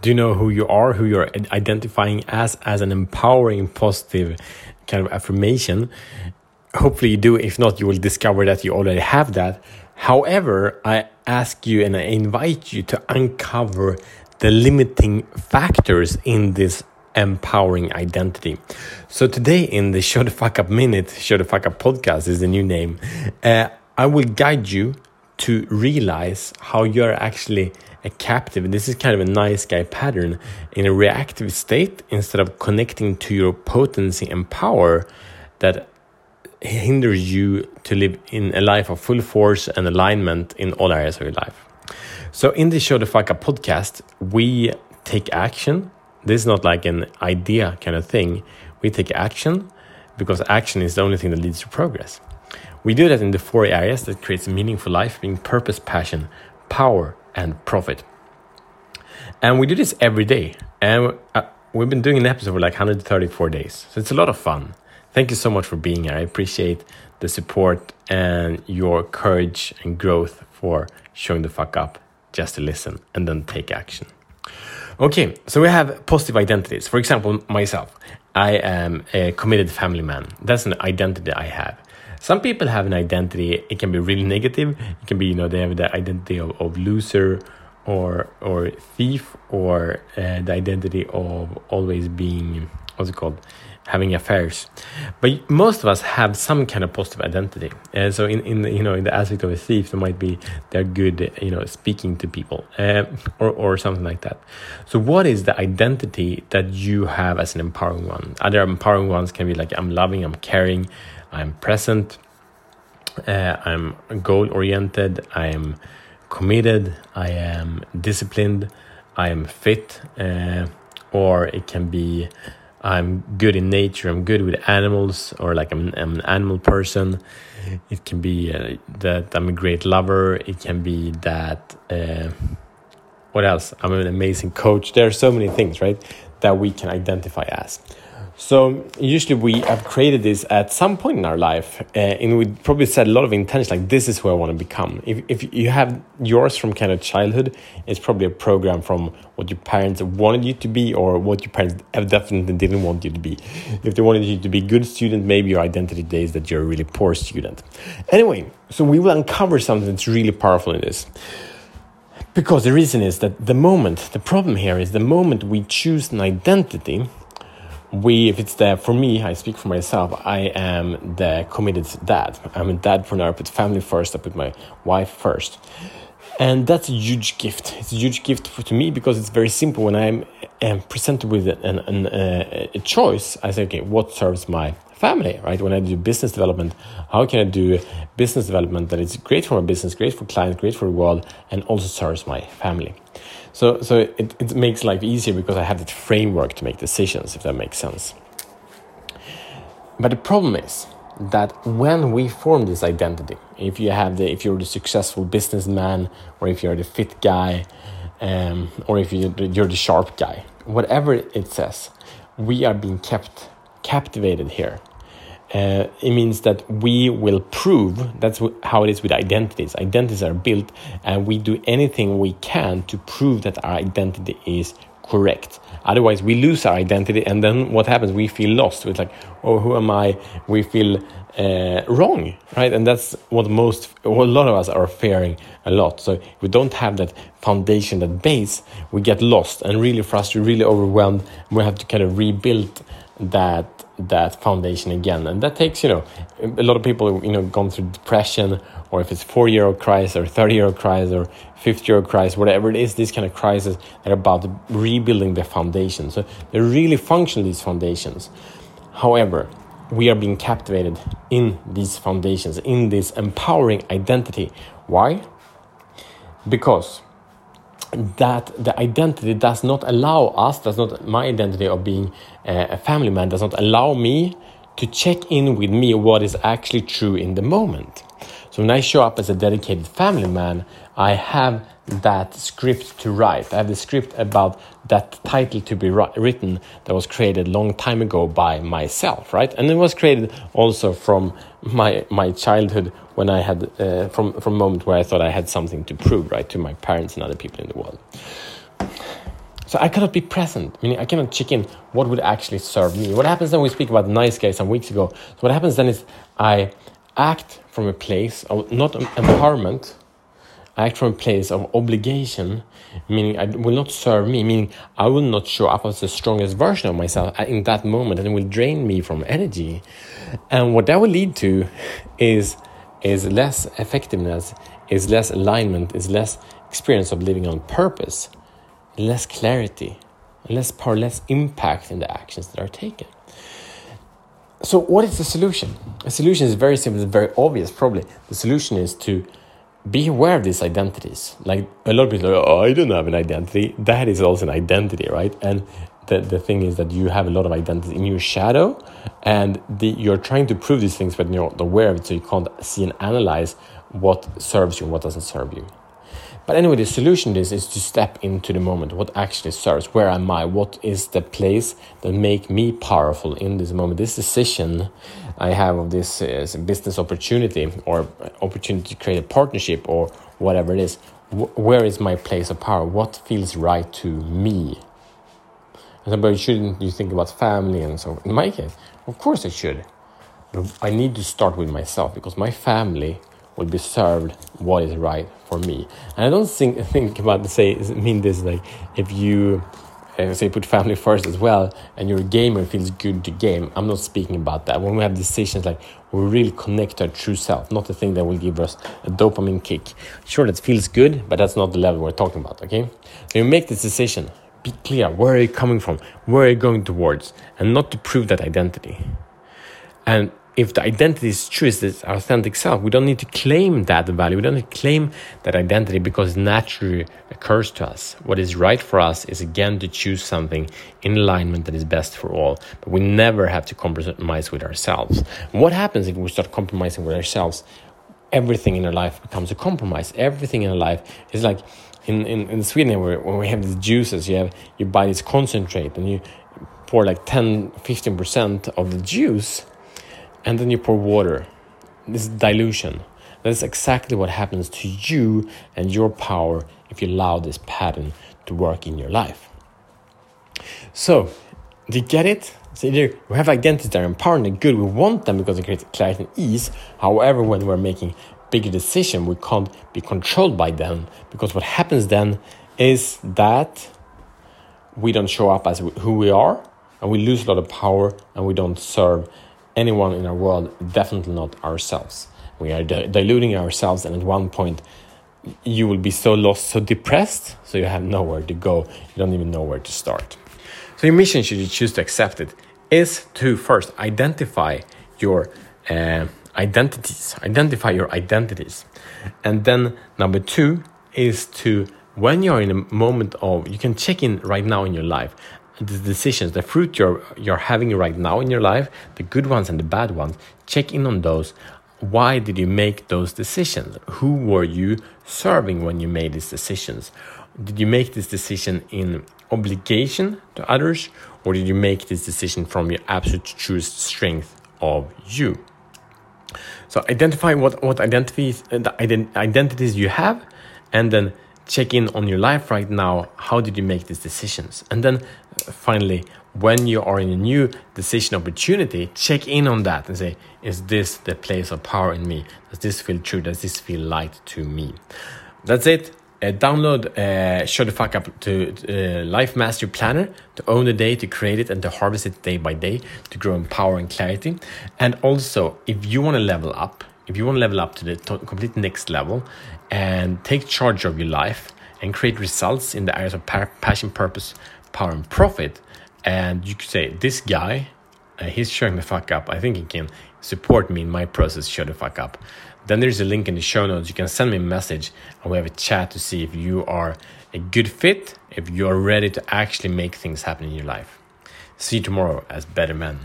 Do you know who you are, who you're identifying as, as an empowering, positive kind of affirmation? Hopefully, you do. If not, you will discover that you already have that. However, I ask you and I invite you to uncover the limiting factors in this empowering identity. So today in the Show the Fuck Up Minute, Show the Fuck Up Podcast is the new name. Uh, I will guide you to realize how you're actually a captive. This is kind of a nice guy pattern in a reactive state instead of connecting to your potency and power that hinders you to live in a life of full force and alignment in all areas of your life. So, in the Show the Fuck Up podcast, we take action. This is not like an idea kind of thing. We take action because action is the only thing that leads to progress. We do that in the four areas that creates a meaningful life, being purpose, passion, power, and profit. And we do this every day. And uh, we've been doing an episode for like 134 days. So it's a lot of fun. Thank you so much for being here. I appreciate the support and your courage and growth for showing the fuck up just to listen and then take action. Okay, so we have positive identities. For example, myself, I am a committed family man. That's an identity I have. Some people have an identity, it can be really negative. It can be, you know, they have the identity of, of loser or or thief or uh, the identity of always being what's it called having affairs. But most of us have some kind of positive identity. Uh, so in, in you know in the aspect of a thief there might be they're good you know speaking to people uh, or, or something like that. So what is the identity that you have as an empowering one? Other empowering ones can be like i'm loving i'm caring i'm present uh, i'm goal oriented i am committed i am disciplined i am fit uh, or it can be I'm good in nature, I'm good with animals, or like I'm, I'm an animal person. It can be uh, that I'm a great lover. It can be that, uh, what else? I'm an amazing coach. There are so many things, right, that we can identify as. So usually we have created this at some point in our life, uh, and we probably set a lot of intention, like this is who I want to become. If if you have yours from kind of childhood, it's probably a program from what your parents wanted you to be, or what your parents definitely didn't want you to be. If they wanted you to be a good student, maybe your identity today is that you're a really poor student. Anyway, so we will uncover something that's really powerful in this. Because the reason is that the moment, the problem here is the moment we choose an identity we if it's there for me i speak for myself i am the committed dad. I'm a dadpreneur i put family first i put my wife first. And that's a huge gift. It's a huge gift for, to me because it's very simple. When i'm, am presented with an, an, uh, a choice i say okay what serves my family right when i do business development how can i do business development that is great for my business great for clients great for the world and also serves my family so, so it, it makes life easier because I have that framework to make decisions, if that makes sense. But the problem is that when we form this identity, if you have the, if you're the successful businessman, or if you're the fit guy, um, or if you're the, sharp guy, whatever it says, we are being kept captivated here uh, it means that we will prove that's how it is with identities. Identities are built, and we do anything we can to prove that our identity is correct. Otherwise, we lose our identity, and then what happens? We feel lost. It's like, oh, who am I? We feel uh, wrong, right? And that's what most, a lot of us are fearing a lot. So if we don't have that foundation, that base, we get lost and really frustrated, really overwhelmed. We have to kind of rebuild that that foundation again. And that takes you know a lot of people you know gone through depression or if it's four year old crisis or 30 year old crisis or 50 year old crisis whatever it is this kind of crisis they're about rebuilding the foundation. So they're really function these foundations. However we are being captivated in these foundations in this empowering identity. Why? Because that the identity does not allow us, does not my identity of being a family man, does not allow me to check in with me what is actually true in the moment. So when I show up as a dedicated family man, I have that script to write. I have the script about that title to be written that was created long time ago by myself, right? And it was created also from my my childhood when I had uh, from from a moment where I thought I had something to prove, right, to my parents and other people in the world. So I cannot be present, meaning I cannot check in what would actually serve me. What happens then we speak about nice guy some weeks ago. So what happens then is I act from a place of not empowerment, I act from a place of obligation, meaning I will not serve me, meaning I will not show up as the strongest version of myself in that moment and it will drain me from energy. And what that will lead to is is less effectiveness, is less alignment, is less experience of living on purpose, less clarity, less power, less impact in the actions that are taken. So, what is the solution? The solution is very simple, it's very obvious, probably. The solution is to be aware of these identities. Like a lot of people are, oh, I don't have an identity. That is also an identity, right? And the, the thing is that you have a lot of identity in your shadow and the, you're trying to prove these things but you're not aware of it so you can't see and analyze what serves you and what doesn't serve you but anyway the solution to this is to step into the moment. What actually serves where am i? What is the place that make me powerful in this moment? This decision i have of this uh, business opportunity or opportunity to create a partnership or whatever it is where is my place of power? What feels right to me? But shouldn't you think about family and so in my case of course i should. But i need to start with myself because my family will be served what is right for me. And i don't think think about say mean this like if you uh, say put family first as well and you're a gamer feels good to game i'm not speaking about that. When we have decisions like we really connect our true self not the thing that will give us a dopamine kick. Sure that feels good but that's not the level we're talking about okay? So you make this decision be clear where are you coming from? Where are you going towards? And not to prove that identity. And if the identity is true is this authentic self? We don't need to claim that value. We don't need to claim that identity because it naturally occurs to us. What is right for us is again to choose something in alignment that is best for all. But we never have to compromise with ourselves. What happens if we start compromising with ourselves? Everything in our life becomes a compromise. Everything in our life is like in, in, in Sweden where, when we have these juices, you have you buy this concentrate and you pour like 10 15% of the juice and then you pour water. This dilution. That's exactly what happens to you and your power if you allow this pattern to work in your life. So, do you get it? So either we have identities that are empowering and good, we want them because it creates clarity and ease. However, when we're making bigger decision, we can't be controlled by them because what happens then is that we don't show up as who we are and we lose a lot of power and we don't serve anyone in our world, definitely not ourselves. We are di diluting ourselves, and at one point, you will be so lost, so depressed, so you have nowhere to go. You don't even know where to start. So, your mission, should you choose to accept it, is to first identify your uh, identities, identify your identities. And then number two is to, when you're in a moment of, you can check in right now in your life, the decisions, the fruit you're, you're having right now in your life, the good ones and the bad ones, check in on those. Why did you make those decisions? Who were you serving when you made these decisions? Did you make this decision in obligation to others, or did you make this decision from your absolute truest strength of you? So identify what what identities ident- identities you have, and then check in on your life right now. How did you make these decisions? And then uh, finally, when you are in a new decision opportunity, check in on that and say, is this the place of power in me? Does this feel true? Does this feel light to me? That's it. Uh, download uh, Show the Fuck Up to uh, Life Mastery Planner to own the day, to create it, and to harvest it day by day to grow in power and clarity. And also, if you want to level up, if you want to level up to the complete next level and take charge of your life and create results in the areas of passion, purpose, power, and profit, and you could say, This guy, uh, he's showing the fuck up. I think he can support me in my process, show the fuck up then there's a link in the show notes. You can send me a message and we have a chat to see if you are a good fit, if you are ready to actually make things happen in your life. See you tomorrow as better men.